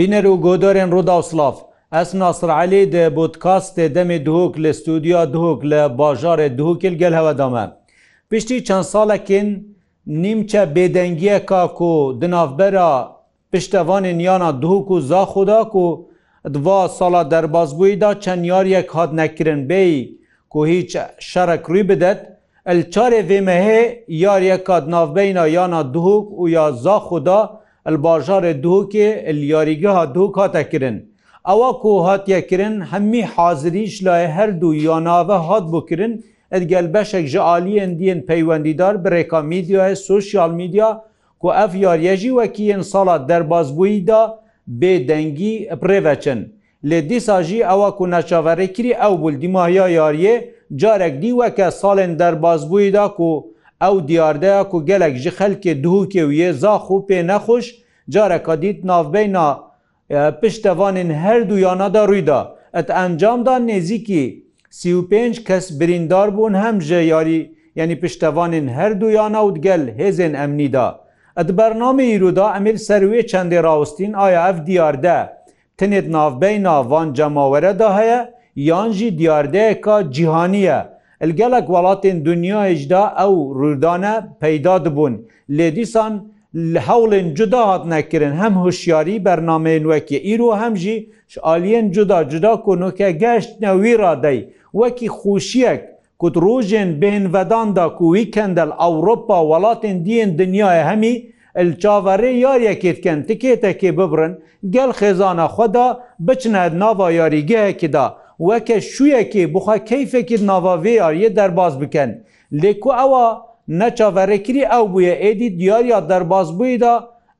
بینەر و گۆدارێن ڕووداوسلاف ئەس ناسرعلی دە بۆتکاستێ دەمێ دوهۆک لە ستودیا دوهۆک لە باژارێ دوهۆکل گەل هەوەدامە پشتی چەند ساڵەکن نیمچە بێدەنگیە کاک و دنافبەرە پشتەوانێ نیانە دوهوک و زاخدا و دوا ساڵە دەربازبوویدا چەند یاریەک هاات نەکردن بێ و هیچ شەرەکڕی بدەت El çarê vê mehê yariye kat navbeyna yana duhok û ya zaxuda el bajarê duhokê el yarîgeha duhok hate kirin. Ewa ku hatiye kirin hemî hazirî şilaye her du yanave hat bukirin, et gel beşek ji aliyên diyên peywendîdar bi rêka medyaya sosyal medya ku ev yariye jî wekiyên sala derbazbûyî da bêdengî pirêveçin. Lê dîsa jî ewa ku neçaverekirî ew buldîmaya yariye, جارێک دیوە کە ساڵێن دەربازبوویدا و ئەو دیاردەیە و gelek ji xelkê duhukê wê zax û pê nexş careka dît navbeyna piştevanên her duyana da rûyda et encamda nêzîkî سی5 kes birîndar bûn hem ji yarî yani piştevanên her duyana û gel hêzên emnî da Et bername îroda emir serê çendê rawstîn aya ev diyar de tinêt navbeyna van cemawere da heye یان jî diyardeyeka cîhanî ye. Il gelek welatên dunyayêj da ew rûdane peyda dibûn. Lê dîsan li hewlên cuda hat nekirin hem hişyarî bernameyên wekî îro hem jî ji aliyên cuda cuda konuke geşt newî radey wekî xşiyek ku rojên bêhin vedan da ku wî kendel Ewropa welatên diyên dinyaya hemî, çavarê yariyekêtken tikêtekê bibrin gel xêzana xweda biçine nava yarîgehekî da وەکە شوویەکی بخوا کەیفێکی ناواڤێیە دەرباز بکەن لێکو ئەوە نەچاوەڕێکری ئەو بووە ئێدی دیاریا دەرباز بوویدا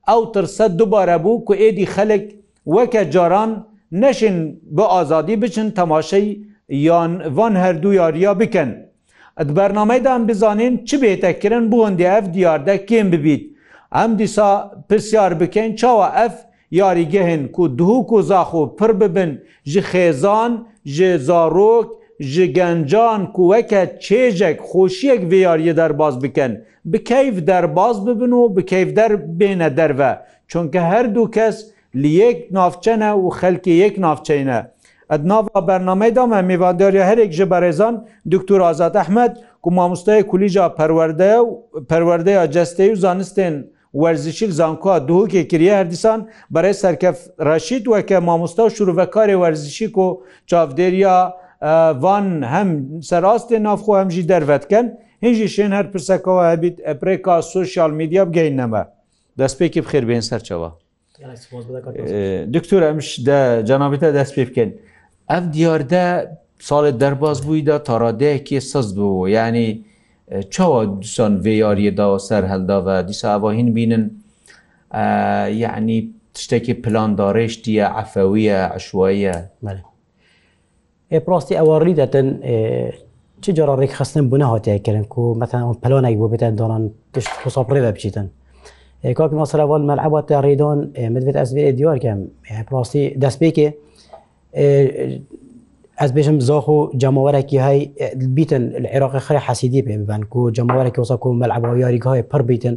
ئەو ترسە دووبارە بوو کو ئێدی خەلک وەکە جاران نەشن بە ئازادی بچن تەماشەی یان وان هەردوو یاریا بکەن. ئەت بەرنمەدان بزانین چ بێتەکردن بوون دی ئەف دیاردە کێم ببیت. ئەم دیسا پرسیار بکەین چاوە ئەف یاریگەهن کو دوو و زاخ و پر ببن ji خێزان ji zarok ji gencan ku weke çêjek xoşiyek vêyariye derbas bikin. Bi keyf derbas bibin û bi keyf der bêne derve. Çunke her du kes li yek navçene û xelkê yek navçeyne. Ed nava bername da me mîvadariya herek ji berêzan Dr. Azat Ahmed ku mamostaya kulîja perwerdeya perwerdeya cesteyû zanistên وەرزشیل زانکۆ دووکێ کریە هەردیسان بەرەی سەرکەف ڕەشید وەکە مامۆستا و شروعەکاری وەرزشی و چاودێریا وان هەم سەراستێ نافخۆ هەمژی دەرڤەتکەن هینجی شێن هەر پرسەکەەوە هەبیت ئەپرێکا سوسیال میدیا بگەینەمە دەستپێکی بخێر بێن سەرچەوە دکتۆر ئەمش جانابێتە دەست پێ بکەن ئەف دیاردە ساڵێت دەرباز بوویدا تاڕادەیەکی سەز بوو ینی چاوە دوسان vێیاریە داوە سەر هەلداوە دیسا ئەواهین بینن یعنی تشتێکی پلاندارێشتیە عفەویە عشوایە پڕاستی ئەوەڕلی دەتەن چه جارا ڕێکخستن بوون هااتیکردن و مەتەن پلانێک بۆ بێتەن دانان تشت خساپڕێدا بچیتن کاک ماسەراوال مەلعبات ڕێدان مدبێت ئەسێ دیوارکەم پڕاستی دەستپێکێ ez bêjim zax û cemawerekî hey bîtin li Iraqê xire hesidî pê bibin ku cemawerekî wsa ku meleba yarîgahê pir bîtin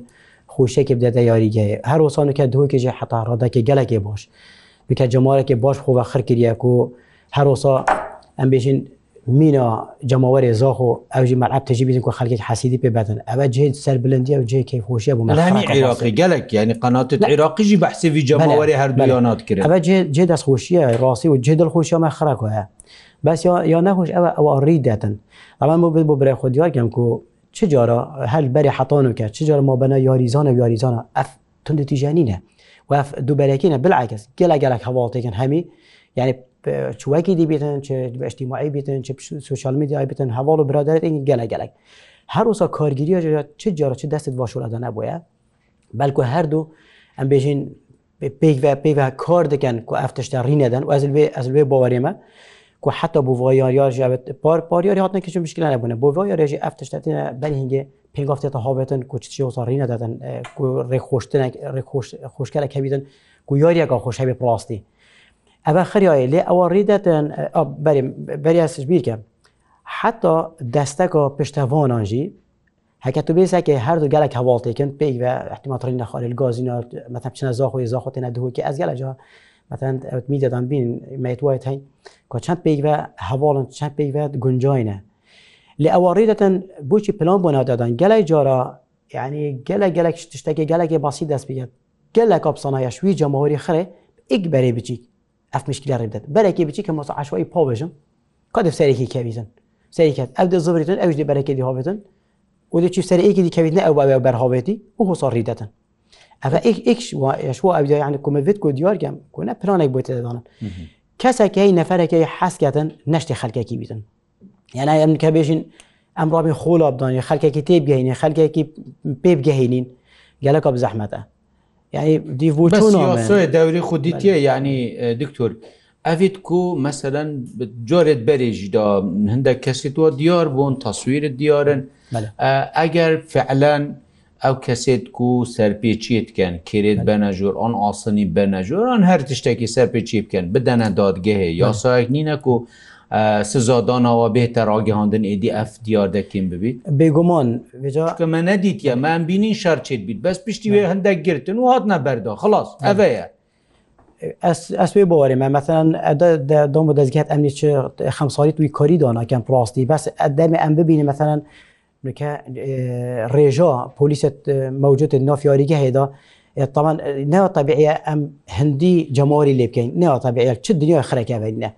xşekê bidete yarîgehê her wsanke duke jî heta radekê gelekê baş Bike cemawarekê baş xve xir kiriye ku her wsa em bêjin mîna cemawerê zax û ew jî mereb tejî bîtin ku xelkek hesidî pê bedin ew cê serbilindiye ew cê hoşiye bû Iraqê gelek yani qanat Iraqî jî behsevî cemawerê her duyanat kirin ev cê destxşiye rastî û cê dilxşiya me xirek ye بەس یا نەخۆش ئەوە ئەوە ڕیدەتن ئەمان بۆ بێت بۆ برای خودیارکەم کو چ جارە هەل بەری حەتان وکە چ جارە مابەنە یاریزانە یاریزانە ئەف تند تیژانینە و دووبەرەکینە بلعکەس گەلا گەلک هەواڵتێکن هەمی یعنی چوەکی دیبێتن بەشتی مای بێتن سوشال میدیای بتن هەواڵ و برادێت گەلا گەلک هەروسا کارگیریە چ جارە چ دەستت باشوورەدا نەبووە بەلکو هەردوو ئەم بێژین پێ پێ کار دەکەن و ئەفتشتا ڕینەدەن و ئەزل ئەزل باوەێمە. ku heta bu vayariyar ji evet par pariyarî hatne keçin müşkil nebûne bu vayariyar jî ev tiştetîne berhingê pêngavtê te havetin ku çi zarîne dedin ku rêxştinek xşkelek hebîdin ku yariyeka xş hebe rastî. Ev xiryayê lê ewa rêdetin beriya sicbîrke. Heta desteka piştevanan jî heke tu bêsekê her du gelek hevaltêkin pêk ve ehtimatrîn nexaril gazîna me çine zaxoyê zaxotê nedihokî ez gelece مثلا evet medyadan bin meytuayet hay koçant peyve havalan çant peyve guncayne li awarideten bu çi plan bona dadan gelek cara yani gelek gelek tişteke gelek basit dest bi gelek kapsana ya şwi cemhurî xire ik berê biçîk ev mişkiler redet berekê biçîk hem masa aşwayî pavêjin ka dev serekî kevîzin seriket ev de zivritin ew ji berekê dî havetin û de çi serekî dî kevîtine ew berhavetî û hosa rîdetin ئەشوا ئەودا یعنی کومەڤێت کۆ دیوارگەم کۆنە پرانێک بۆ تێدەدانن کەسێکی نەفرەکەی حەسکاتن نشتی خەلکێکی بیتن یعنی ئەم کە بێژین ئەم ڕابی خۆڵ بدانانی خەلکێکی تێبگەینی خەلکێکی پێبگەهێنین گەلەکە بزەحمەتە یعنی دیڤۆ دەوری خودیتیە یعنی دکتۆر. ئەیت کو مەسەەن جۆرێت بەرێژیدا هەندە کەسی تۆ دیار بوون تەسوویرت دیارن ئەگەر فعلەن ئەو کەسێت و سەرپێچیت بکەن کرێت بەنەژور ئەن ئاسنی بەنەژۆران هەر تشتێکی سەرپێکی بکەن بدەنە دادگەهەیە یاسایەک نینە و سزادانەوە بێتە ڕاگەهاندن ئێدی ئەف دیار دەکەین ببیت بێگومان کە من نەدیتە من بینین شارچێت بیت بەس پشتی وێ هەندێک گرتن و هات نەبەردا خلاص ئەڤەیە. ئەسێ بۆوەێ مە مەەن دۆم بە دەستگات ئەمنی خەم ساڵیت وی کۆری داناکەم پڕاستی بەس ئەدەمی ئەم ببینی مەەنەن رێژا پلیست مەوجود نافیاریگە هێدا طبعا نەوە طبیعە ئەم هەندی جەماری لێ بکەین نەوە طبیعە چ دنیا خرەکەبینە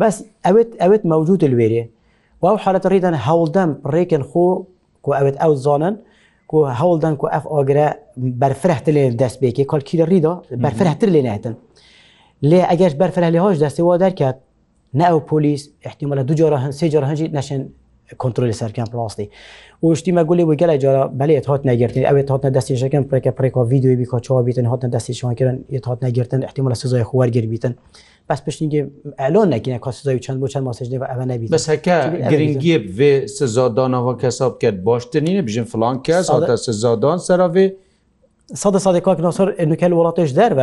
بەس ئەوێت ئەوێت مەوجود لێرێ واو حالەت ڕیدان هەوڵدەم ڕێکن خۆ کو ئەوێت ئەو زانن کو هەوڵدان کو ئەف ئاگرە بەرفرەحت لێ دەست بێکی کلکی ڕیدا بەرفرەحتر لێ ناتن لێ ئەگەش بەرفرە لێ هاش دەستی وا دەرکات نە ئەو پلیس احتیممەە دوجارە هەن سێجار هەنجی نەشن کنترل سەرکەم پلاستی وشتیمە گولی وگەلە جارا بەێت هات نەگرتنی ئەوێت هاتە دەستیشەکەم پرێکە پرێکا ویددیوی بیکچوا بیتن هاتە دەستیشانکردن یت هات نەگرتن احتیمە لە سزای خوارگر بیتن بەس پشتنگی ئەلۆن نەگینە کا سزای چەند بۆ چەند ماسەجێ ئەوە نەبی بەسەکە گرنگیە بێ سزادانەوە کەساب کرد باشترینە بژین فلان کەس هاتە سزادان سەراێ صد صد کاک ناصر نوکەل وڵاتش دەرە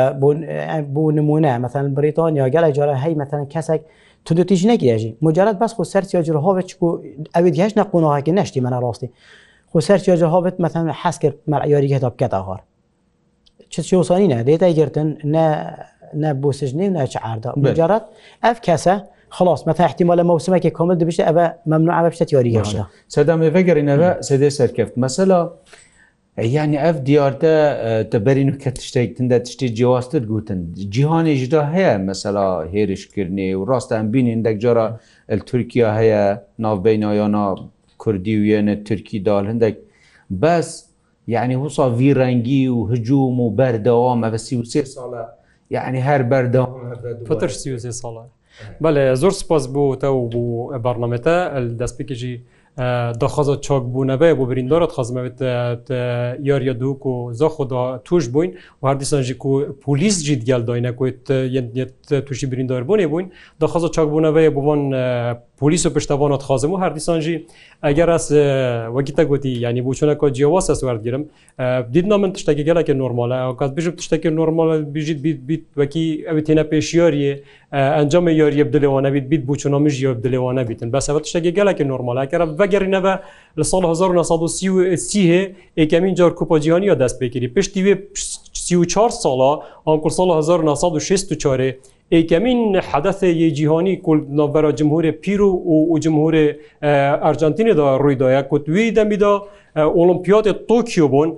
بۆ نمونە مەثلەن بریتانیا گەلە جارە هەی مەتەن کەسێک تودوتیش نگیری مجرد بس خو سر سیاج رها چکو اوید هیچ نقونه که نشتی من راستی خو سر سیاج رها مثلا حس کرد معیاری کتاب کتا هار چه چه وسانی نه دیتا گرتن نه نه بوسجنی نه چعردا مجرد اف کسه خلاص مثلا احتمال موسمه که کامل دبشته اوا ممنوع اوا بشته یاری گردا سدام وگرینه سده سرکفت مثلا ینی ئەف دیارتە دەبەرین و کە تشتێکتندا تشتی جیاستر گوتن جیهانێژدا هەیە مەسەلا هێرشکردنی و ڕاستە ئەم بینین دەکجارە تورکیا هەیە ناوبینایانە کوردی و یەنە تورکی دال هەندێک بەس یعنی وسا ڤیرەنگی و هجووم و بەردەوام ئەە سی و سێ ساڵە یعنی هەر بەردەوام پتر سی و سێ ساڵە بەێ زۆر سپاس بوو تە و بوو بەرنمەتە دەستپێکیژی داخوازە چاک بوونەبێ بۆ بریندارت خزمەوێت یاریە دووک و زە خدا توش بووین و هەردیسانژی و پلیس جی دیال داینەکویت تووشی بریندار بوونێ بووین داخوازە چاک بوونەبێ بوان پلیس و پشتوانات خازم و هەردیسانژی ئەگەر ئەس وەگی تەگوتی ینی بچونەکە جیاواز ئەس وەرگرم دیدنا من تشتێکی گەلێکی نۆرمالە کات بژ تشتێکی نۆرمالە بژیت بیت بیت وەکی ئەوی تێنە پێشیاریە ئەنجەمە یۆریە بدلێەوە نەبیت بیت بچۆنۆمیژ یۆ بدلێەوە نەبیتن بەسەبەت شتێکی گەلێکی نۆرمەلاکەرە بەگەڕینەوە لە سال 1930 هەیە ئێکەمین جۆر کوپۆجییانیە دەست پێگیری پشتی وێ 34 ساڵە ئەنکو سال 1960 ئەیکەمین حەدەث یجییهانی کولنەبەرە جمهورێ پیر و جمهورێ ئەرجنتینێدا ڕوویداە کوتوی دەمیدا ئۆلمپیاتێ تۆکیۆ بوون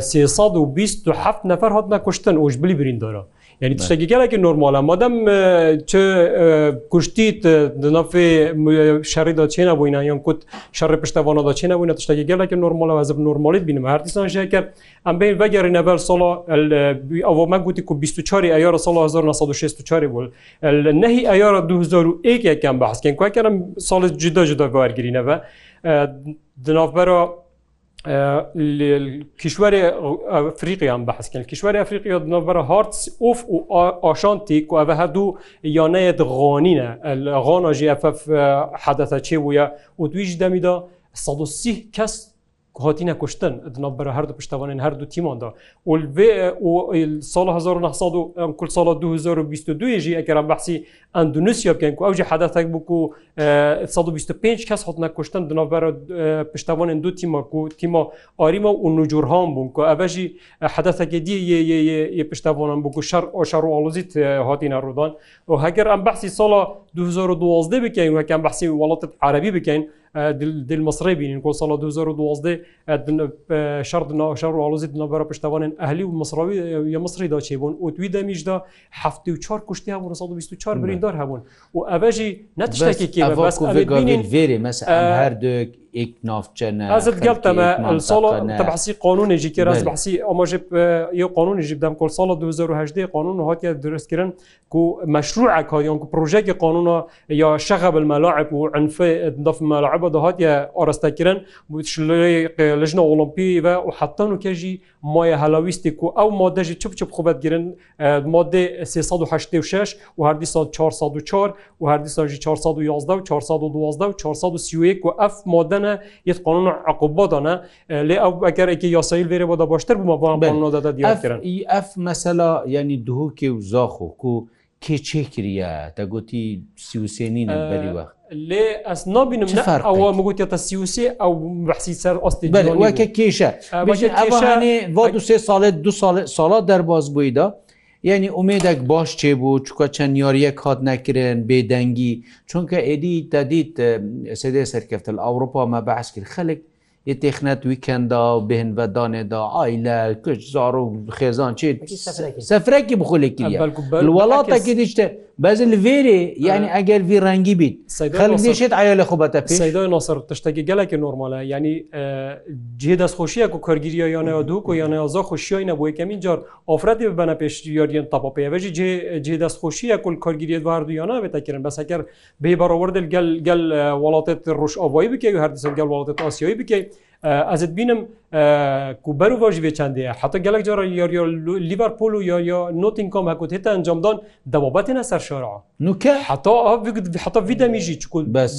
327 نەفەر هاتنە کوشتن ئۆش بلی بریندارە. یعنی تشتێکی گەلێکی نۆرمالە مادەم کوشتیت دنافێ شەڕیدا چێنە بووینە یان کوت شەڕی پشتەوانەدا چێنە بووینە تشتێکی گەلێکی نۆرمالە وەزب نۆرمالیت بینم هەردیسان ژێکە ئەم بین بەگەری نەبەر ساڵ ئەومە گوتی کو 24 ئەیارە سال 1964 بول نەهی ئەیارە 2001 یەکەم بەحسکەن کوکەرم ساڵت جدا جدا بەوەرگرینەوە دنافبەرە کشوەری ئەفریقیان بەحسکن کشوەری ئەفریقیە بنەوەرە هارتس ئۆف و ئاشانتی کو ئەە هەردوو یانەیە دغانینە غۆنا ژی ئەف حەدەتە چێ وە و دویش دەمیدا 130 کەس هاتیە کوشتن نبر هەردوو پشتوانین هەردوو تیماندا سال 1900 کل سال 2022 ژی ئەگەران بەسی ئەندونوسیا بکەن و ئەوجی حداتێک بکو 125 کەس هاتنە کوشتن دنابەر پشتوانین دو تیما و تیما ئاریما و نوجورهان بوون و ئەبژی حداتێکی دی پشتوانان بکو شەر ئۆشار و ئالۆزیت هاتیە ڕوودان و هەگەر ئەم بەسی ساڵا 2012 بکەین وەکەم بەسی وڵاتت عربی بکەین دل مصری بینین کو سال 2012 شرد ناشر وعلوزی دنبرا پشتوانین اهلی و مصراوی یا مصری دا چی بون اوتوی دمیج دا 74 کشتی هبون 124 بریندار هبون و اوجی نتشتکی که بس بینین ویری مثلا هر دک یک نافچەنە تەبحسی قانونێکی کێراز بەسی ئەمەژ ی قانونیژی بدەم کۆل ساڵە 2010 قانون هااتە درستکردن کو مەشروع کاریان کو پروژێکی قانونە یا شەغە بالمەلاعب و عنفدف مەلاعبە دەهاتە ئاراستەکردن بوو لەژنە ئۆلمپی و حتان و کێژی مایە هەلاویستێک و ئەو مادەژی چپ چپ خوبەت گرن مادێ 386 و هەردیسان 404 و هەردیسانژی 411 و 412 و 431 و ئەف مادەە یت قانون عقوبادانە لێ ئەو ئەگەرێکی یاساییل وێرە بۆدا باشتر بمەبانەدەدا دیکردن ئەف مەسەلا ینی دهوکێ و زاخۆک و کێ چێکریە تا گوتی سیوسێنینە بەری وەخت لێ ئەس نبینم ئەوە مگوتێتە سیوسێ ئەو بەحسی سەر ئۆستی وەکە کێشە ئەوانێ بۆ دو سێ ساڵێت دو ساڵات دەرباز بوویدا یعنی ئومێدێک باش چێ بوو چکە چەند یاریەک هاات نەکردن بێدەنگی چونکە ئێدی دەدیت سێدێ سەرکەفتل ئەوروپا مە بەعس کرد خەلک یە تێخنەت ویکەندا و بهێن بەدانێدا ئایلە کچ زار و خێزان چێت سەفرەکی بخۆلێکی وڵاتەکی دیشتە بەز لێرێ یعنی ئەگەر وی ڕەنگی بیت خەڵێشێت ئایا لە خوبەتە پیدای ناسەر تشتێکی گەلێکی نۆرمالە ینی جێ دەستخۆشیە و کارگیریە یانەوە دووک و یانەیازا خۆشیۆی نەبووی کەمین جار ئۆفرەتی بەنە پێشتیارین تاپاپێژی جێ دەستخۆشیە کول کارگیریت واردو یانەوێتەکردن بەسەکەر بێبەڕەوەردل گەل گەل وڵاتێت ڕۆژ ئەوایی بکەی و هەردەسەر گەل وڵاتێت ئاسیۆی بکەیت ئەزت بینم کوبەر و ژێ چندێ حتا گەلک جارە یاریۆ لیڤەرپۆل و یاریۆ نوتین کۆم هەکوت هێتا ئەنجامدان دەوابەتێنە سەر شارع نوکە حتا حتا ڤیدەمیژی چکول بەس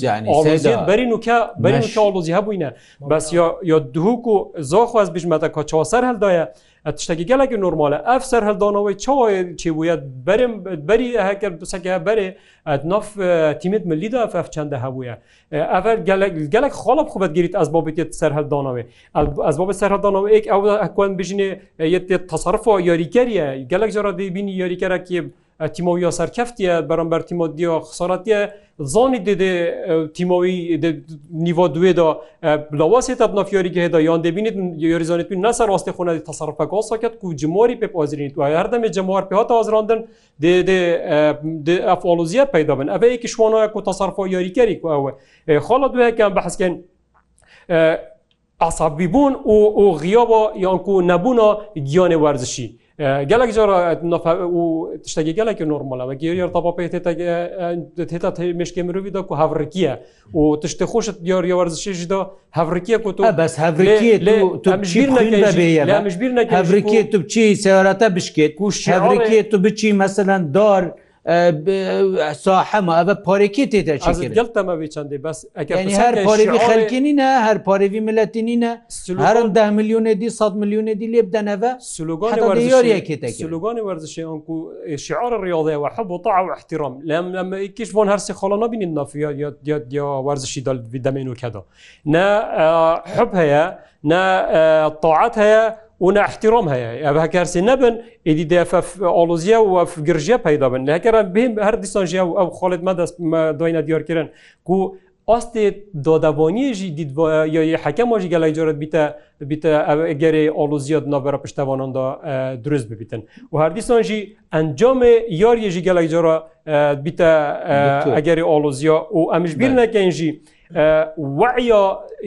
بەری نوکە بەریڵۆزی هەبووینە بەس یا دووک و زۆخواز بژمەتە کە چاسەر هەلدایە تشتێکی گەلێکی نورمالە ئەف سەر هەلدانەوەی چاوای چی بووە بەرم بەری هەکرد بسەکە بەرێ ناف تیمت ملیدا ئەف چنددە هەبووە ئەفەر گەلک خۆڵە خوبەت گیریت ئەس بۆ بێت سەر هەلدانەوەی ئەس تۆبە سەردانەوە ئەک ئەو ئەکوان بژینێ تەصرفەوە یاریکەریە گەلک جارە دەبینی یاریکەرەکی تیمەوی یا سەرکەفتە بەرەمبەر تیمۆدیە خسەڵەتە زانی دێ تیمەوی نیڤۆ دوێدا لەواسێت نفیۆریکە هێدا یان دەبینیت یۆریزانێت توی نەسەر ڕاستی خۆنەی تەسەرفە گۆسەکەت و جمۆری پێ ئازرینیت وای هەردەمێ جموار پێ ئازراندن ئەفۆلوزیە پیدا بن ئەە یەکی شوانە و تەسەرفۆ یاریکەری کو ئەوە خۆڵە دوەکەم بەحسکەن عصبی بوون و غیابە یانکو نەبوونا گیانێ وەرزشی. gelek tiştekî gelekî normale ve tapapêta meşkê mirovî da ku hevrikiye û tiştê xşet diyariya werzişê jî da hevrikiye ku tu bes hevrikiye tu biçî seyrete bişket ku hevrikiye tu biçî meselen dar ساحەمە ئەە پارێکی تێدا گەڵتەمەوی چندێ بەس هەر پارێوی خەلکینینە هەر پارێوی ملەتینینە هەرم ده میلیونێدی 100 میلیونێدی لێ بدەنەوە سلوگانیۆریەکێتگانی وەرزشیان و شعار ڕیاضەوە حبوو تا و احتیرام لەم لەمە یکیش بۆن هەرسی خۆڵەنە بینین نافیا یاد یا وەرزشی دەمین و کەدا نە حب هەیە نە تاعات هەیە اون احترام هەیە ئەە هەکارسی نەبن ئیدی دفۆلوزیە و گرژە پیدا بن لەکەرە بیم هەر دیسانژیا و ئەو خۆڵت مە دەست دوینە دیارکردن و ئاستێ دادەبانیژی حەکە ماژی گەلای جارت بیتە بیتە گەری ئالوزیات نابەرە پشتەواناندا دروست ببیتن و هەردیسانژی ئەنجامێ یاریێژی گەلای جارە بیتە ئەگەری ئالوزیا و ئەمیش بیر نەکەنژی. وەعە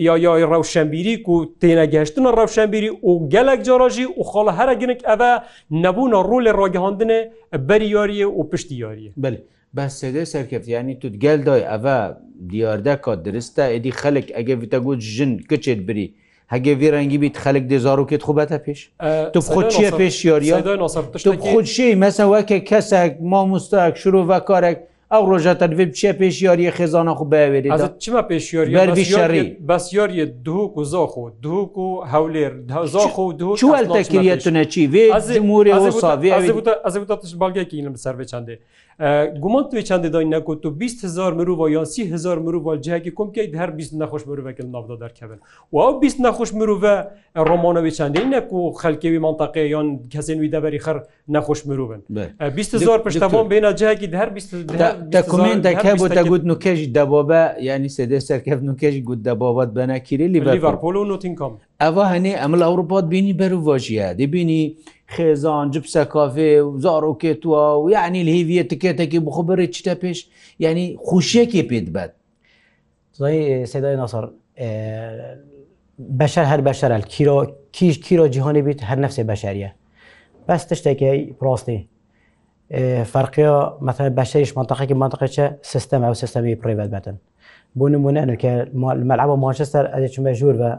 یایای ڕەوشەمبیری و تێنەگەشتنە ڕەوشەمبیری و گەلک جۆڕژی و خۆڵە هەرە گنک ئەە نەبوونە ڕوو لە ڕۆگەهندنێ بەری یاریە و پشتی یاریە بلی. بەسێدە سەرکەفتیانی توت گەل دای ئەە دیاردە کات درستە ئەدی خەلک ئەگە ویتەگوت ژن کچێت بری. هەگە وێ ڕەنگی بیت خەلک دێزارکێت خوبەتە پێش تو خودچیە پێش یاریە خودشی مەسەوەکە کەسێک مامۆستاک شروع بە کارێک ئەو ڕۆژە تەنێ بچێ پێشیاریە خێزانە خو باوێری چما پێشیاری شەڕی بەسیاریە دووک و زۆخ و دووک و هەولێر زۆخ و دو چوەتەکرێتونەچی وێ موری ساێ تش باگێکی لەم سەر چندێ گومان توی چندی دای نکو تو 200هزار مرو یا 300هزار مرو جهکی کم که هر 20 نخوش مرو وکل نافدا در کبن و او 20 نخوش مرو رومانوی چندی نکو خلکوی منطقه یا کسین وی دبری خر نخوش مرو بن 200هزار پشتوان بین جهکی هر 20 دکومنت دکه بو تگود نوکش دبابه یعنی سده سرکف نوکش گود دبابات بنکیری لیورپول و نوتینگهام ئەوە هەنێ ئەمە ئەوروپات بینی بەرڤۆژیە دەبینی خێزان جپسە کافێ و زارۆکێتوە و یعنی لهێویە تکێتێکی بخبرێت چتە پێش ینی خوشیەکی پێت بێت سدای ناسر بەشەر هەر بەشەرل کیرۆ کیش کیرۆ جیهانی بیت هەر نفسێ بەشەریە بەس تشتێکی پرۆستی فەرقیە مەتە بەشەریش منتەقێکی منطقێکە سیستەم ئەو سیستەمی پڕیبەت بەتن بۆ نمونە کە مەلعبە مانچستەر ئەدە چمە ژوور بە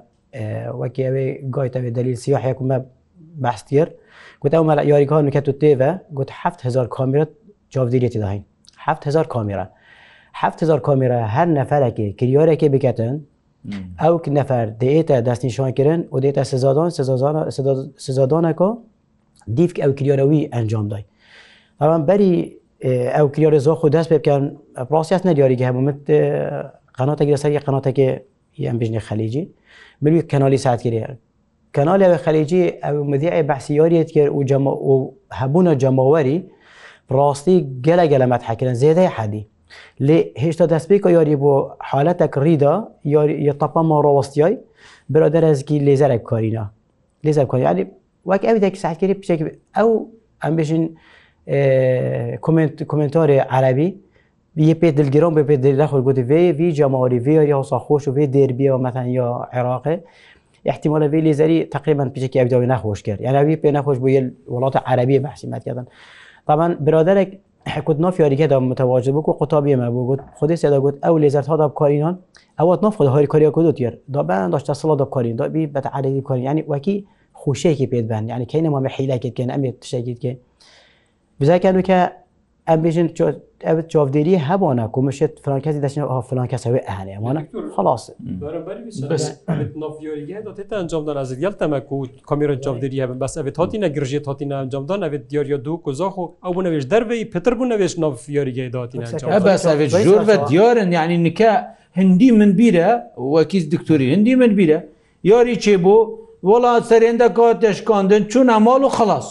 وەکیێ گایتەوێ دەلیل سیاحەیەکمە بەستیر گوتە مەلا یاریکان نکە و تێوە گوت هزار کامیرت جاودیلێتی داین هزار کامیرە هزار کامیرە هەر نەفرەکی کریارێکی بکەتن ئەو نەفەر دێتە دەستنیشانکردن و دێتە سزادان سزادانەکە دیف ئەو کریارەوەی ئەنجام دای ئەوان بەری ئەو کریارە زۆخ و دەست پێ بکەن ڕاستیاست نەدیاریگە هەمومت قەناتێکی لەسەر قەناتێکی ئەم بژنی خەلیجی بلوی کەنالی ساعت کرد کەنالی ئەوێ خەلیجی ئەو مدیعی بەحسیارێت کرد و هەبوونە جەماوەری ڕاستی گەلە گەلەمەت حکردن زێدەی حەدی لێ هێشتا دەستپێک و یاری بۆ حالەتێک ڕیدا یاری تەپەما ڕاوەستیای برادەرەزگی لێزەرێک کارینە لێزەر کاری وەک ئەوێک ساعتگیری پچێک ئەو ئەم بژین کمنتۆری عربی یه پێ دلگران بێ پێ دەخۆ گوت وێ وی جاماوەری وێ یا ساخۆش و وێ دێربیەوە مەتەن یا عێراقی احتیمالە وی لێزەری تقریبان پیچێکی ئەبداوی نەخۆش کرد یعنی پێ نەخۆش بۆ وڵاتە عربی بەحسیمەتکردن طبعا برادرێک حکوت ناف یاریگەدا متواجد بوو قوتابی مە بوو گوت خودی سێدا گوت ئەو لێزەرها دابکارینان ئەوات ناف خود هاری کاریا کدوت یر دابن داشتە سڵا دابکارین دابی بە عربی کارین یعنی وەکی خوشەیەکی پێت بند یعنی کەینەمە حیلەکێت کەن ئەمێت تشەکێت کە بزاکەن وکە ئەبێژن ئەبێت چاودێری هەبانە کۆمەشێت فرانکەسی دەچین فلان کەسەوە ئەهانێ ئەمانە خلاص ئەنجامدانازیگەل تەمەک و کامیرە چاودێری هەبن بەس ئەێت هاتی نەگرژێت هاتیە ئەنجامدان ئەێت دیاریە دوو کۆزاخ و ئەو بوونەوێش دەربی پتر بوونەوێش نافیۆریگەی داتی ژۆرە دیارن یعنی نکە هەندی من بیرە وەکیز دکتۆری هەندی من بیرە یاری چێ بۆ وڵات سەرێندە کاتێشکاندن چوون ئەماڵ و خلاص.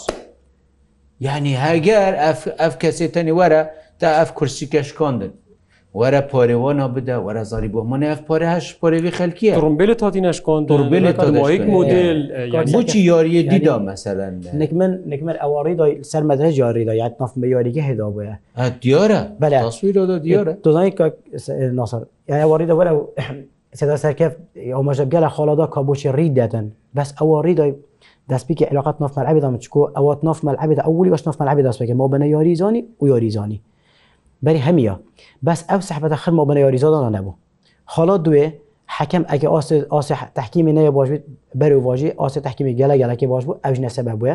یعنی هەگەر ئەف کەسێتەنی وەرە تا ئەف کورسی کەشکۆندن وەرە پۆرەوەنا بدە وەرە زاری بۆ منە پۆرەهش پۆرەوی خەلکیە ڕمبێل تادینش کۆندڕبێلێک مدل بچی یاریە دیدا مەسەلەن نکمن نکمر ئەوەڕیدا سەرمەدرە جاریدا یات نف یاریگە هێدا بە دیارە بەلا دیارە دۆزانانی ناسەر یاوەڕیدا وەرە سەرکەف ئەو مەژەبگەلە خاڵدا کا بۆچی ڕیدەتەن بەس ئەوە ڕیدای دەستپیکە علااقت نف مەعبدا مچکۆ ئەوات نف مەعبدا ئەولی باش نف مەعبدا دەستپێکە مە بەە یاریزانی و یاریزانی بەری هەمیە بەس ئەو سەحبەتە خرمە بەە یاریزادانە نەبوو حالا دوێ حەکەم ئەگە ئاس تحکیمی نەیە باشیت بەر و واژی ئاس تحکیمی گەلە گەلەکە باش بوو ئەوژ نەسەبە بووە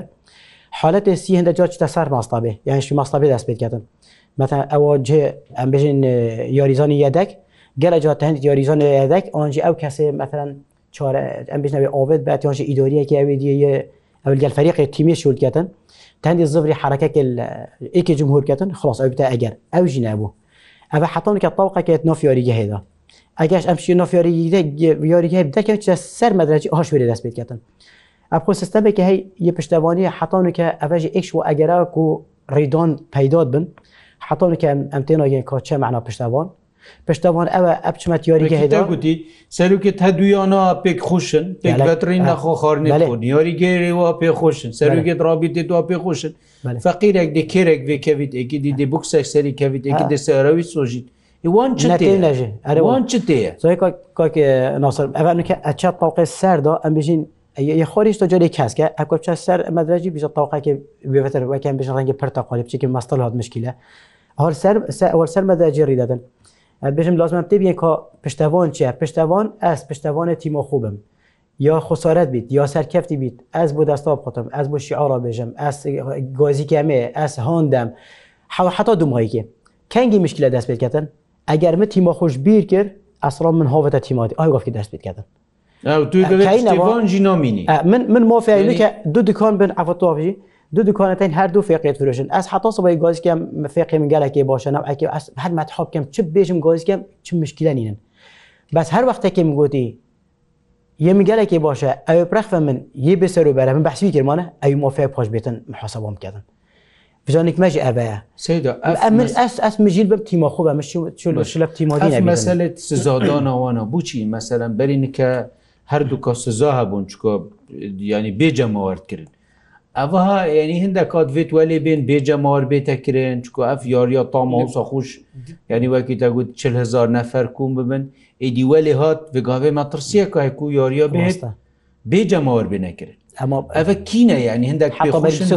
حالەتی سی هەندە جاچتە سەر ماستابێ یانشی ماستابێ دەست پێکەتن مەتە ئەوە جێ ئەم بژین یاریزانی یەدەک گەلە جا هەند یاریزان یەدەک ئەوجی ئەو کەسێ مەتەن em bêjnevê avêt bet yan jî îdoriyekî evê diye ew gel ferîqê tîmê şûlketin tendê zivrî herekeke êkê cumhurketin xlas ew te eger ew jî nebû ev hetanke tawqeket nafyarîgehê da Egeş em şî nafyarîyarî deke çe ser medrecî aşwêrê dest pêketin. Ev xu sistemeke hey yê piştevaniye hetanke ev jî ek û egera ku rêdan peydat bin hetanke em tênagên kaçe mena piştevan پشتوان ئەوە ئەبچمە یاریگە هێدا گوتی سەرکت هەدویانە پێک خوشن پێکبترین نەخۆخواردنی یاریگەێەوە پێخۆشن سەرکێت ڕابیتێت دووە پێخۆشن فەقیرێک دی کێرێک وێ کەویت ئەکی دیدی بکسێک سەری کەویت ئەکی دەسەرەوی سۆژیت ئیوان چ نەژێ ئەروان چ تەیە ناسر ئەوانکە ئەچ تاوقع سەردا ئەمبژین خۆریشتە جۆری کەسکە ئەکۆچە سەر مەدرراجی بیژە تاوقاکە بێتەر وەکەم بژە ڕەنگە پرتەقالی بچێکی مەستەڵ هاات مشکیلە هەر سەر ئەوە سەر مەدەجێ ڕی دەدەن بژم لازمم تێبیە کا پشتەوان چیە پشتەوان ئەس پشتەوانە تیمۆخوبم یا خسارەت بیت یا سەرکەفتی بیت ئەس بۆ دەستا بخۆتم ئەس بۆ شیعرا بێژم ئەس گۆزیکەمێ ئەس هاندەم حتا دومغیکی کەنگی مشکلە دەست پێکەن ئەگەر من تیمە خۆش بیر کرد ئەسرا من هاوەتە تیماتی ئای گفتی دەست پێکەن من مافیکە دوو دکان بن ئەفۆتۆفی دو دکانەتین هەردوو فێقێت فرۆژن ئەس حتا سەبی گۆزکەم فێقی من گەلێکی باشە ناو ئەکی ئەس هەرمە حابکەم چ بێژم گۆزکەم چ مشکلەنین بەس هەر وەختێکی من گوتی یە میگەلێکی باشە ئەو پرەخە من یە بەسەر و بەرە من بەحسوی کرمانە ئەو مۆفێ پاش بێتن مححسەبام کردن بزانێک مەژ ئەبەیە ئەس ئەس مژیل بم تیمە خۆ بە مشلە تیمادی مەسلت سزادانەوانە بچی مەسەرم بەرینکە هەردوو کە سزا هەبوون چکۆ ینی بێجەمەوەرد کردن ئەڤها یعنی هەندە کات بێت وەلێ بێن بێجەمار بێتەکرێن چکو ئەف یاریە تاماوسە خوش یعنی وەکی تەگوت چهزار نەفەر کوم ببن ئیدی وەلێ هات بگاوێ مەترسیە کاکو یاریە بێستە بێجەمار بێنەکرێن ئەمە ئەە کینە یعنی هەندێک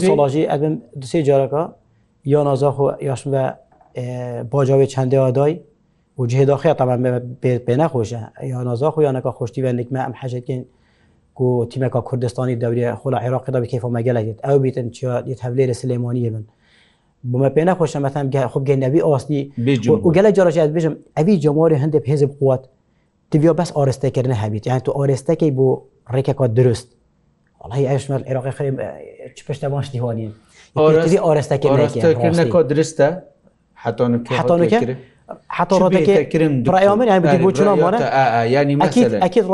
ساڵژی ئەبم دوسێ جارەکە یا نازاخ و یاشم بە باجاوێ چەندێەوە دای وجهێ داخی تەمان بێ پێ نەخۆشە یا نازاخ و یانەکە خۆشتی بە نکمە ئەم حەجەکەین ku timeka Kurdistanî devriye xla Iraqê da bi keyfa me gelekit ew bîtin hevlê Silêmaniye bin. Bu me pêne xşe me xb genevî asî û gelek cara bêjim evî cemarê hindê hêzib quwat Tiviya bes arêstekirine hebît yani tu arêstekê bu rêkeka dirist. eşmer Iraqê pişte baş dîvanîn. Arêstekirne deriste hetanuke حتى يعني مثلا اكيد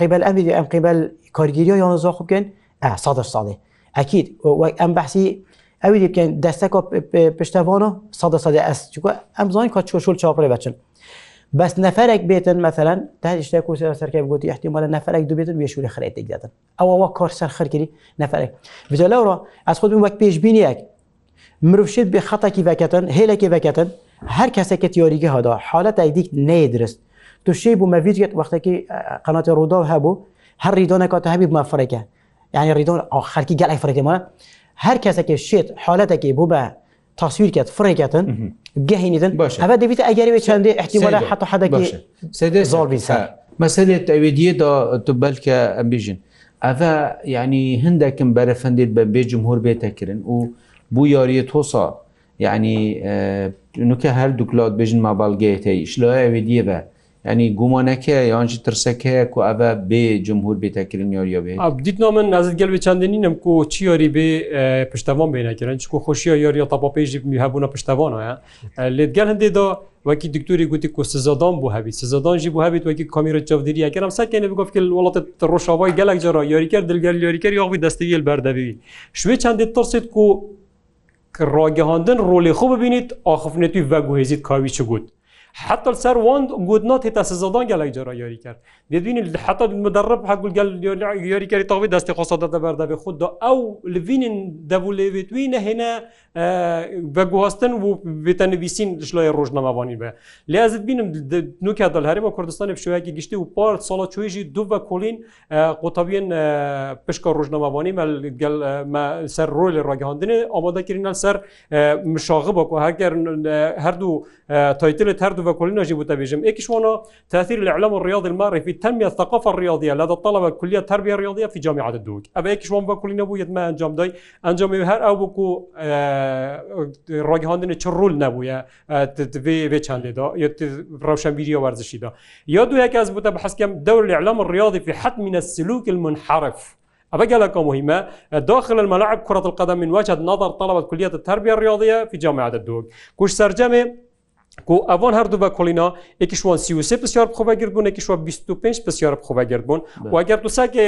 قبل امري ام قبل كارجيريا يا نزاخ بكن اه صادر صادي اكيد ام بحثي اوی دیب کن دسته که پشتوانو صد صد است چون ام زانی که چو شل چاپره بچن بس نفرک بیتن مثلا تحت اشتای کوسی سر که بگوتی احتمالا نفرک دو بیتن بیشوری خریت دیگ دادن او او کار سر خر کردی نفرک ویزا لورا از خود بیم وقت پیش بینی یک مروفشید به خطا کی وکتن هیلا کی وکتن هەر کەسێکت یۆریگە هەدا حالت ئەیدیک نەیە درست توشی بوو مەڤیرێت وەختێکی قەناتە ڕوودا هەبوو هەر ریدۆنەکەتە هەبی مەفرێکە یعنی ریدۆن خەرکی گەڵی فرێکمە هەر کەسێکی شێت حالەتێکی بوو بە تاسویرکەت فرێکەتن گەهینیدن باش ئەە دەبیت ئەگەری چندێ احتیمالە حتا حەدەکی زۆربی مەسلێت ئەوێ دیێدا تو بەلکە ئەمبیژن ئەە یعنی هەندێکم بەرەفەندێت بە بێ جمهور بێتەکردن و بوو یاریە تۆسا یعنی نوکە هەردوو کللات بژن مابالگەیتەیش لە ئەوێ دیێبە ینی گومانەکە یانجی ترسەکەەیە کو ئەە بێ جمهور بێتەکردنیۆریە بێ دیتنا من نازت گەل چندنی نم کو چیۆری بێ پشتوان بینەکردن چکو خۆشیە یۆریە تاپاپێژی میهبووە پشتوانە لێتگەل هەندێدا وەکی دکتوری گوتی کو سزادان بوو هەبیت سزادانجی بوو هەبیت وەکی کامیرە چاودری ئەگەرم ساکەێنە بگفت وڵاتە ڕۆژاوای گەلک جرا یاریکە دلگەر یاریکە یاغی دەستیل بەردەبی شوێ چندێت ترسێت کو کە ڕاگەهاندن ڕۆلی خۆ ببینیت ئاخفنێتی ڤگوهێزیت کاوی چ گوت حتى سەر وان گودنا تێتا سزادان گەلێک جارا یاری کرد دەبین حتا مدرب حقل گەل یاریکاری تاوی دەستی خۆسەدە بەردەبێ خوددا ئەو لڤینن دەبولێوێتوی نەهێنە بەگوواستن و بێتەنویسین شلای ڕۆژنەماوانی بە لێ ئەزت بینم نوکە دەلهرێمە کوردستانی شوەیەکی گشتی و پار ساڵە چێژی دو بە کۆلین قوتابیان پشکە ڕۆژنەماوانی سەر ڕۆی لە ڕگەهاندنێ ئامادەکردە سەر مشاغ بە هەگەر هەردوو تایتلت هەردوو وكلنا بوتا بيجم ايش هنا تاثير الاعلام الرياضي الماري في تنميه الثقافه الرياضيه لدى الطلبه كليه التربيه الرياضيه في جامعه الدوق ابا ايش هون وكلنا بو ما انجام داي انجام هر او بوكو راجي هاندن چرول نبويا في في چند دا يا روشن فيديو ورزشي دا يا دو هيك از بوتا بحث كم دور الاعلام الرياضي في حتم السلوك المنحرف أبقى مهمة داخل الملاعب كرة القدم من وجهة نظر طلبة كلية التربية الرياضية في جامعة الدوق كوش سرجمة کو ئەوان هەردوو بە کۆلینا یکیشوان سی پسیار بخۆبەگرت بوون ێکیشوە 25 پسیار بخۆبەگرت بوون وەگەر دوساکە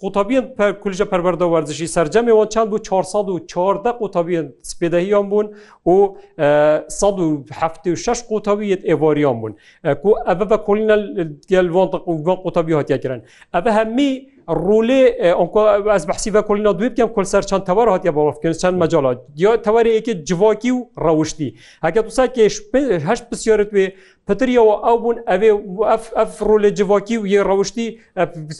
قوتابیان کولیژە پەروەەردە وەرزشی سەررجەمێەوە چند بوو 414 قوتابیان سپێدەهیان بوون و 16 قوتابیت ئێواریان بوون کو ئەە بە کۆلینا گەلوان قوتابی هاتیەکردن ئەە هەمی ڕولێ ئەس بەحسیە کۆلینا دوێ بکەم کلسەر چەند تەوار هااتیا بەڵفکردن چەند مەجاڵات دیوە تەوارەیەکی جوواکی و ڕەوشتی هەکە توساکێش هەش پسیارت وێ پتریەوە ئەو بوون ئەوێ ئەفرۆ لە جوواکی و یە ڕەوشتی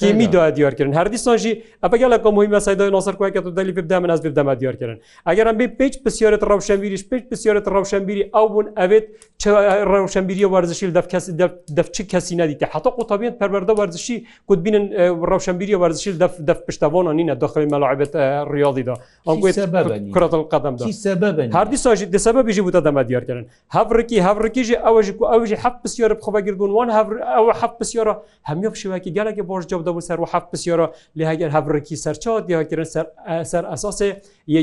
کمی دا دیارکردن هەردیسانژی ئەپگە لە کۆمەی مەسایدا ناسەر کوکە و دەلی بدە من ئەزبیر دەما دیارکردن ئەگەرم بێ پێچ پسیارەت ڕەوشەمبیریش پێچ پسیارەت ڕەوشەمبیری ئەو بوون ئەوێت ڕەوشەمبیری وەرزشیل دەفچ کەسی نەدیتە حتا قوتابیت پەروەەردە وەرزشی کوتبین ڕەوشەمبیری وەرزشیل دەف پشتەوان نینە داخلی مەلاعبێت ڕیاضیدا ئەکوێت قەدەم هەردی ساژی دەسەبە بژی بوتە دەما دیارکردن هەڕکی هەڕکیژی ئەوژ ئەوژ حەف پسیۆرە بخۆبەگربوون وان ئەوە حەف پسیۆرە هەمیە پشێواکی گەلێکی بۆش جە دەبوو سەر و حەف پسیۆرە لە هەگەر هەبرکی سەرچات دیواکردن سەر ئەساسێ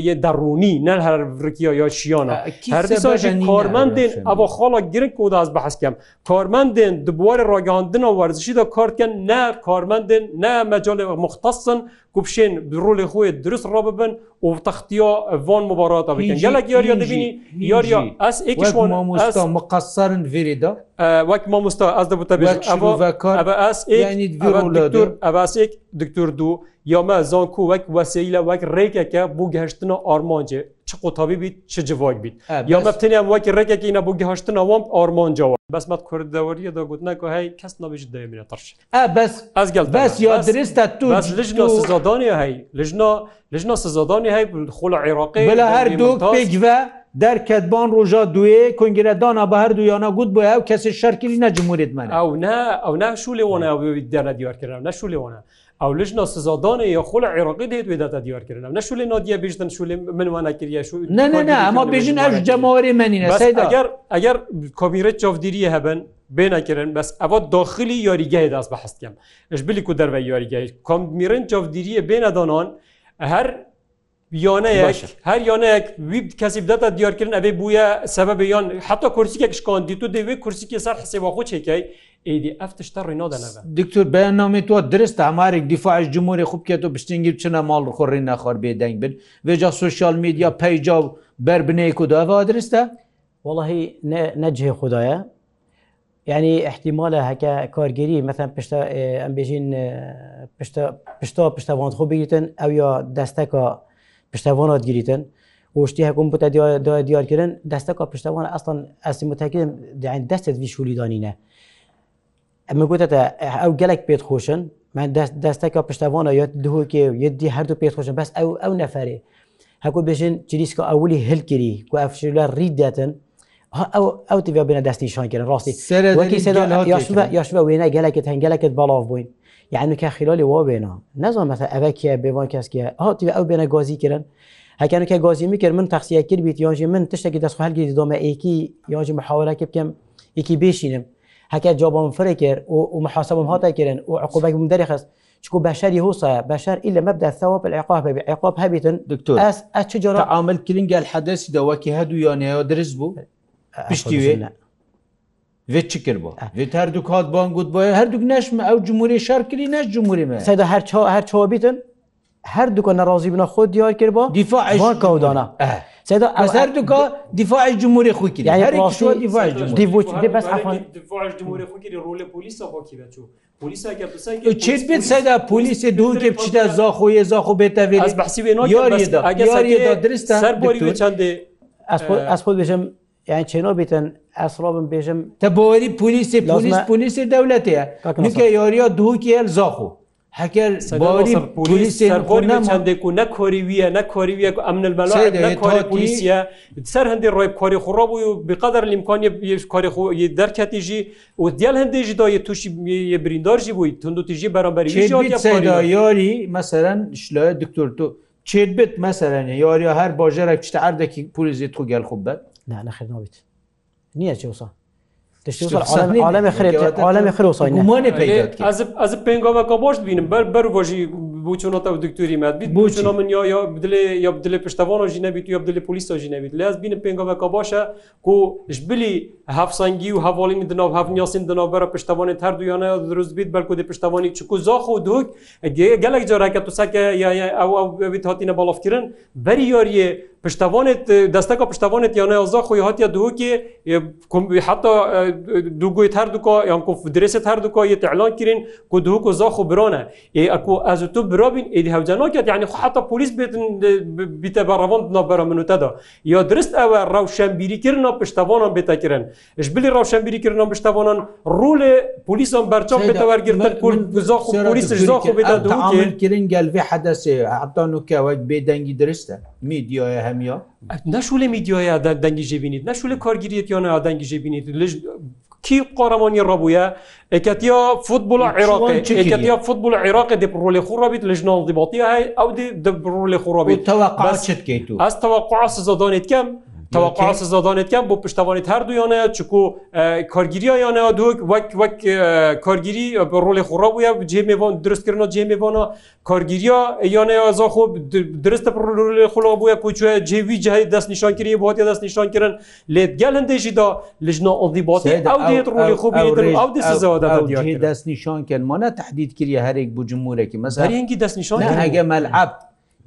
یە دەڕوونی نەن هەرڕکیە یا شیانە هەردەساژی کارمەندێن ئەوە خۆڵە گرنگ کوداز بەحسکەم کارمەندێن دبوارە ڕاگەاندنە وەرزشی دا کارکەن نە کارمەندێن نە مەجاالێ مختصن کوبشێن بڕۆلی خۆی درست ڕ ببن و تەختیا ڤان مباراتە بکەن گەلک یاریا دەبینی یاریا ئەس ئێکشوان مامۆستا مقصرن veri da وەک مامۆستا ئەس دەبتە ئەباسێک دکتور دوو یامە زانکو وەک وەسەی لە وەک ڕێکەکە بوو گەهشتنە ئارمانجێ چ قوتابی بیت چ جوواک بیت یامە بتنیان وەکی ڕێکەکە نە بوو گەهشتنە وام ئارمانجەوە بەسمەت کوردەوەریە دەگوتنەکە هەی کەس نەبیژ دەمێنێت تەرش بەس ئەزگەل بەس یا درستە تو لژنا سزادانی هەی لژنا لژنا سزادانی هەی خۆ لە عێراقی لە هەردوو پێگە دەرکەتبان ڕۆژا دوێ کنگرەدانا بە هەردوو یانە گوت بۆ ئەو کەسی شەرکردی نەجموریت من ئەو نا ئەو ناشولێوەنا دەرە دیوارکردن نەشولێوەنا ئەو لەژ سزادانە یا خۆل عێراقی دێت وێداتا دیوارکردن نەشولێ نادیە بێژن شولێ منوانە کردە شو ئەما بێژن ئەش جەماوەری منینە ئەگەر ئەگەر کۆمیرە چۆفدیریە هەبن بێنەکردن بەس ئەوە داخلی یاریگای داست بەحستکەم ش بلی کو دەربە یاریگای کۆمیرن چۆفدیریە بێنەدانان هەر یۆنەیەک هەر یۆنەیەک وی کەسی بدەتە دیارکردن ئەبێ بووە سەبە یۆن حتا کورسیکێک شکۆندی تو دەوێت کورسیکی سەر حسێوە خۆچێکی ئیدی ئەف تشتە ڕێنۆدەەوە دکتور بەیان نامی تۆ درست ئامارێک دیفاعش جمهوری خوبکێت و بشتنگی بچنە ماڵ خۆڕی نەخۆر بێدەنگ بن وێجا سوسیال میدیا پەیجا و بربنەیەک و داوا درستە؟ والله نەجهێ خدایە يعني احتمالە هەکە کارگەری مثلا پشتە ئەم بێژین پشتە پشتە پشتەوان خۆ بگیتن ئەو یا دەستەکە پشتوانات گیریتن وشتی حکوم بوده دیار کردن دسته که پشتوان اصلا اصلا متاکدم دەستت وی شولیدانینە ئەمە گوتە ئەو گەلک پێت خۆشن من دەستەکە پشتوانە یا دهۆکێ یدی هەردوو پێت خۆشن بەس ئەو ئەو نەفرێ هەکو بژین چریسکە ئەولی هەلگیری و ئەفشلا ریدەتن ئەو ئەو تیا بنە دەستی شانکردن ڕاستی سەر یاشە وێنە گەلکت هەنگەلەکەت بەڵاو بووین یعنی کە خیلالی وا بێنە نەزان مەسە ئەوە کیە بێوان کەسکیە هاتی ئەو بێنە گازی کردن هەکەن کە گازی میکرد من تەخسیە کرد بیت یانژی من تشتێکی دەست هەلگیری دۆمە ئەیکی یانژی مححاولەکە بکەم یکی بشینم هەکە جابم فرە کرد و مححاسبم هاتە کردن و عقوبەکم دەرخست چکو بەشاری هوسە بەشار إلا مبدا ثواب العقاب بعقاب هەبیتن دکتۆر ئەس ئەچ جرا عامل کلینگە حەدەسی دەوەکی هەدوو یانەوە درست بوو پشتی وێنە vê çi kir bo Vê her du kat ban got boye her duk neş me ew cumhurî şerkirî neş cumhurî me Seda her ça her ça bitin her duka nerazî bina xwe diyar kir bo dîfa kavdana Seda her duka dîfa cumhurî xwî kir her Çêbit seda polîsê dûkê çi de zaxoyê zaxo bête vê behsî yarî da yarî da dirist ser borî çandê ez xwe bêjim یان چێنۆ بتن ئەسڵۆ بم بێژم تە بۆری پلیسی پلیس پلیسی دەولەتەیە نکە یۆریۆ دووکیل زۆخو هەکەل هەندێک و نە کۆری ویە نە کۆری ویە ئەم پلیسیە سەر هەندی ڕۆی کۆری خوڕۆ بوو و بقدر لیمکۆنی کۆری دەرکەتیژی و دیال هەندێکی دای تووشی بریندۆژی بووی تونندوتیژی بەرەمبەری یۆری مەسەرەن شلە دکتۆر تو چێت بێت مەسەرەنە یۆریە هەر بۆژەرە شتە ئاردێکی پولیزی تو گەل خوب بێت نەخێنەوە بیت نییە چێوسان ez pengaveka boş bînim ber ber bo jî bûçûna te diktorî me bît bûçûna min ya ya dilê ya dilê piştevana jî nebît ya dilê polîsa jî nebît lez bînim pengaveka baş e ku ji bilî hefsangî û hevalî min dinav hevnyasîn dinavbera piştevanê her duyana dirust bît belku dê piştevanî çku zax û duk gelek careke tu seke ya ew ew vî hatîne balafkirin berî yariye پشتوانێت دەستەکە پشتوانێت یانەزا خۆی هااتیا دووکێ حتا دوگویت هەردووکە یان درێست هەردووکە یتەعلان کرین کو دووک و زاخ و برانە ئەکو ئەز تو برابین ئیدی هەوجانناکات یعنی حتا پلیس بێتن بیتە بەڕەوان نابەرە منوتەدا یا درست ئەوە ڕاوشەمبیریکردنا پشتوانان بێتەکردن ش بلی ڕاوشەمبیریکردنا پشتوانان ڕولێ پلیسان بەرچام بێتەوەرگرتن زاخ و پلیسش زاخ بێتە دوکردن گەلێ حەدەسێ عتان و کەوەک بێدەنگی درستە. میدیای هەمیە نەشو لە میدیایە دەنگی ژبینیت نەشو لە کارگیریەتیانە دەنگی ژبینیت لەش کی قۆرەمانی ڕەبووە ئەکەتیا فوتبول عێراقیا فوتبول عێراقی دەڕۆلی خوڕبیت لە ژناڵ دیباتی ئەو دەڕۆلی خوڕبیت تەواقاچت ئەس تەواقع سزادانێت کەم تەواقع سزادانێتیان بۆ پشتوانیت هەردوویانەیە چکو کارگیریانەوە دوک وەک وەک کارگیری ڕۆلی خوڕابە جێمێوان درستکردنە جێمێوانە کارگیریا یانەیەزا خۆ درستە ڕۆلی خوڵا بووە کوچە جێوی جهی دەست نیشانکردی بۆاتی دەست نیشانکردن لێتگەل هەندێکیدا لژنا ئەڵدیباتی ئەوێت ڕۆلی خۆ دەست نیشانکردمانە تهدیدکردی هەرێک بۆ جمهورێکی مەزارینگی دەست نیشان هەگە مەلعب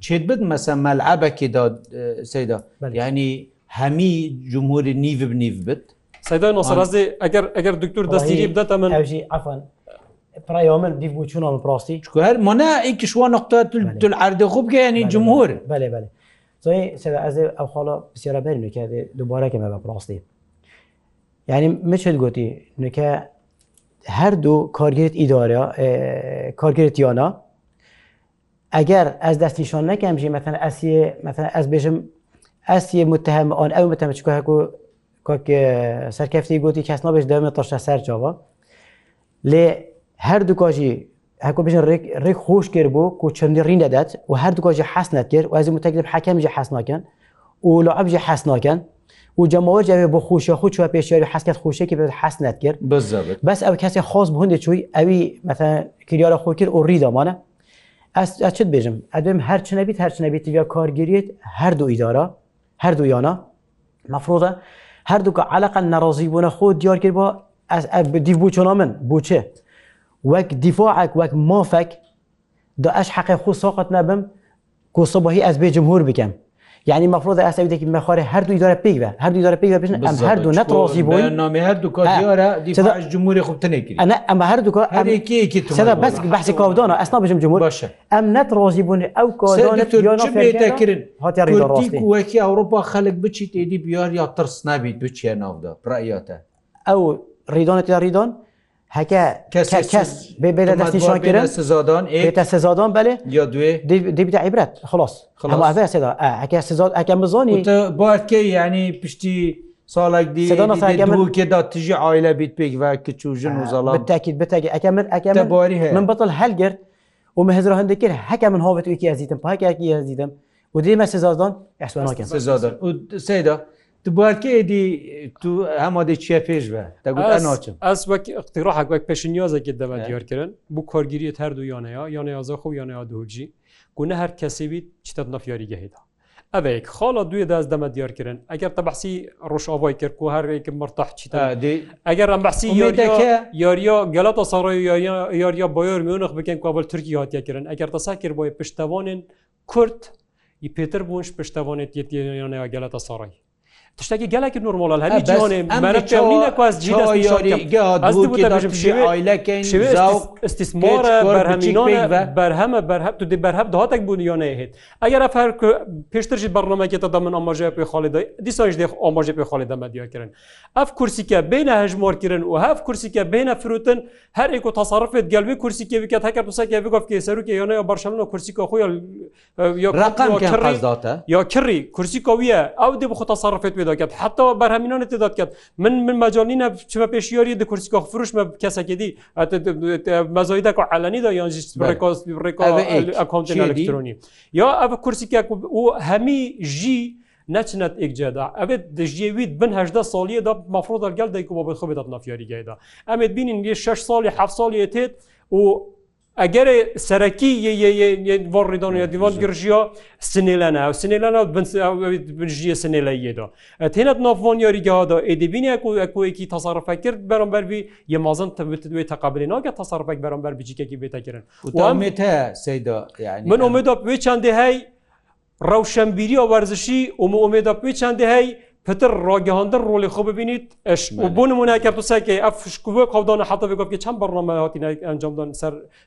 چێت بد مەسە مەلعبەکی دا سەیدا ینی هەمی جمهوری نیڤ نیڤ بت سەدای نۆسەڕازێ ئەگەر ئەگەر دکتور دەستگیری بدەتە من ئەژی ئەفەن برايا من ديف بوتشونا من براستي شكون منا ايك شو نقطه تل عرض خوب يعني جمهور بله بله زي سبا از او خالا بسیار بر نکه دوباره که من براستي یعنی مشهد گوتی نکه هر دو کارگیرت اداره کارگیرت یانا اگر از دستیشان نکم مثلا از مثلا از بشم ئەستی متهم ئەوان ئەو متەمە سەرکەفتی گوتی کەس نابێش دەمە تەشە سەر چاوە لێ هەردوو کاژی هەکو بژن ڕێک خۆش کرد بۆ و چندی ڕین دەدات و هەردوو کاژی حەس نەکرد و ئەزی متەکرب حەکەمجی حەس ناکەن و لە ئەبژی حەس ناکەن و جەماوە جاێ بۆ خوشە خو چوە پێشێری حسکەت خوشێکی بێت حەسنەت کرد بەس ئەو کەسی خۆز بهندێک چوی ئەوی مەتە کریارە خۆ کرد و ڕیدامانە ئەس ئەچت بێژم ئەدوێم هەرچنەبییت هەرچنەبییت یا کارگیریت هەردوو ئیدارە هەردوویانە مەفرۆدە هەردووکە علاقل نەڕازی بوونە خۆ دیار کرد بۆ دی بوو چۆنا من بۆچێ وەک دیفاعك وەک مافك دا ئەش حەقی خۆ ساقت نەبم کۆسەباهی ئەس بێ جمهور بکەم یعنی مەفرۆدا ئاساویدێکی مەخوارە هەردوو دارە پێیوە هەردوو دارە پێی بژن ئەم هەردوو نەت ڕۆزی بۆ نامی هەردوو کارە جمهوری خوتنێکی ئەە ئەمە هەردوو ئەدا بەس بەسی کاودانە ئەسنا بژم جمهور باشە ئەم نەت ڕۆزی بوون ئەو کۆدانەکردن هاتی وەکی ئەوروپا خەلک بچی تێدی بیار یا ترس نابیت بچیە ناودا پرایاتە ئەو ڕیدانێت یا ڕیدان؟ هەکە کەس بێ لە دەستی شاکردن سزادان ئێتە سزادان بەێ یا دوێ دیبیتە عیبرەت خلاص سێدا ئەکە سزاد ئەکە بزانانی باکە ینی پشتی ساڵێک دیکێدا تژی ئایلە بیت پێک و کچوژن و زڵات تاکیید بتەگە ئەەکە من ئەەکە باری هەیە من بەتڵ هەلگرت و مەهزر هەندێک کرد هەکە من هاوێت وکی ئەزیتم پاکێکی هەزیدم و دیمە سزادان ئەسوانەکە سزادان و سێدا Tu buherkeyedî tu hema de çiye pêş ve Te gut en naçim. Ez wek iqtirohek wek peşinyazekê deve diyarkirin bu kargiriyet her du yanaya yanaya zaxu yanaya duhcî Gune her kesevî çitet nafyarî gehêda. Evek xala duyê de ez deme diyarkirin Eger te behsî roşavay kir ku her vekim mirtax çi Eger em behsî yariya gelata saray yariya bayor miyonex bikin kabul Türkiye hatiye kirin Eger te sekir boy piştevanên Kurd pêtir bûn piştevanê yetiyanaya gelata sarayî. تشتێکی گەلێکی نورمۆڵل هەمی جوانێ ئەستیسمۆرە بەرهەمینۆە بەرهەمە بەرهەب تو دی بەرهەب داهاتێک بوونیۆنەیە هێت ئەگەر ئەفەر پێشترژی بەڕنمەکێتە دەمن ئاماژەیە پێ خاڵی دیسانش دێخ ئاماژە پێ خاڵی دەمەدیکردن ئەف کورسیکە بینە هەژمۆرکردن و هەف کورسیکە بینە فروتن هەر ئیک و تەسەڕفێت گەلوی کورسیکە بکە هەکە پسەکە بگفتکە سەرروکە یۆنەیە بەرشەمنە کورسیکە خۆی یا کڕی کورسیکەویە ئەو دێ بخۆ تەسەڕفێت پیدا کرد حتا بەرهمینان تعداد کرد من من مەجانینە چ بە پێشیاری د کورسکە فروش مە کەسەکە دی مەزایدا کو علنی دا یان ئەکانت الکترۆنی یا ئەە کورسیکە و هەمی ژی نەچنێت ئێکجێدا ئەبێت دژێویت بن هەدا ساڵیەدا مەفرۆ دەرگەل دەیک بۆ بخبێتات نافیاریگەیدا ئەمێت بینین لێ 6 ساڵی ح ساڵی تێت و ئەگەر سەرەکی بۆ ڕیدۆنیا دیوان گرژیە سنێلەنە و سنێلەنە بنژیە سنێلە یێدا. تێنەت نافۆن یاریگەهادا ئێدەبینە ئەکوەیەکی تەسەڕفە کرد بەرەمبەروی یە مازن تەبێتێ تەقابلی ناگە تەسەڕفێک بەرەمبەر بجیکێکی بێتەگرن. وامێتە سەیدا من ئۆمێدا پێ چندێ هەی ڕەوشەمبیری و وەرزشی ئۆمە ئۆمێدا پێ چندێ هەی پتر ڕاگەهاندن ڕۆلی خۆ ببینیت ئەش بۆ نمونایکە پسەکەی ئەفشکوە قودانە حتەوی گفتکە چەند بەڕنامەهاتی ئەنجامدان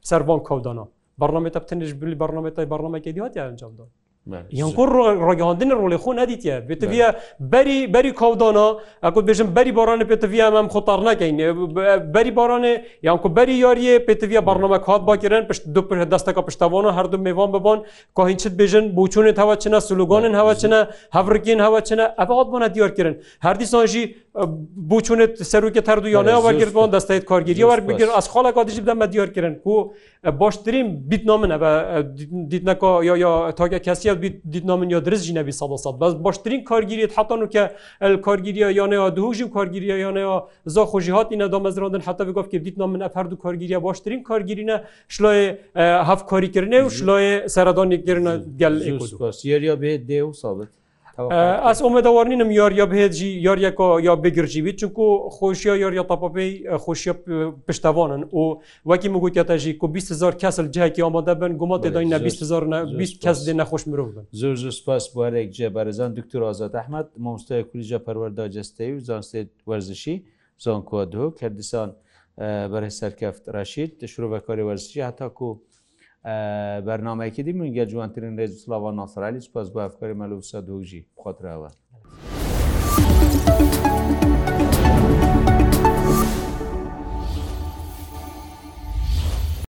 سەروان کەودانە بەڕنامێتە تنیش بلی بەڕنامێتی بەڕنامەکە دیهاتی ئەنجامدان یانکۆ ڕۆگەاندن ڕۆڵی خۆ نەدیتە پێتەویە بەری بەری کەودۆنا ئەکو بێژم بەری بارانە پێتەویە ئەم خۆتار نەکەین بەری بارانێ یانکو بەری یاریە پێتەویە بەڕنامە کات باگیرن پشت دو پر دەستەکە پشتوانە هەردوو میێوان ببن کاهینچت بێژن بچونێت هەواچنە سلوگانن هەواچنە هەورگین هەواچنە ئەبات بۆە دیارکردن هەردیسانژی بچونێت سەرروکە هەردوو یانە وەگربان دەستیت کارگیری وەرگ بگیر ئەس خاڵە کاتیژی بدەمە دیارکردن و باشترین بیتنامنە دیتنەکە یا یا تاگە کەسی دیتنامن یا درستجی نەبی سا سا بەس باشترین کارگیریت حتان و کە کارگیریە یانەیە دوژیم کارگیریە یانەیە زا خۆشی هاتی نەدامەزراندن حتا گفت کە دیتنامن ئەف هەردوو کارگیریە باشترین کارگیرینە شلای هەف کاریکردنێ و شلای سەردانێکگرنە گەل یاریا بێ دێ و سابت ئەس ئۆمەدەوارنینم یاریە بهێجی یاریەکە یا بگرجیوی چونکو خۆشیە یاریە تاپەپی خۆشیە پشتوانن و وەکی مگوتیاتەژی کو 20هزار کەسل جاکی ئامادە بن گومات داینە 20 کەس دێ نەخۆش مرۆڤ بن زۆر زۆر سپاس بارێک جێ بەرەزان دکتور ئازاد ئەحمد مامۆستای کولیژە پەروەەردا جستەی و زانستێت وەرزشی زان کوادۆ کردستان بەرە سەرکەفت ڕاشید شروع بەکاری وەرزشی هەتاکو بەرنمایکی دی منگە جوانترین ڕێزسلاوان ناسرالی سپاس بە ئەفکاری مەلوسە دۆژی بخۆتراوە.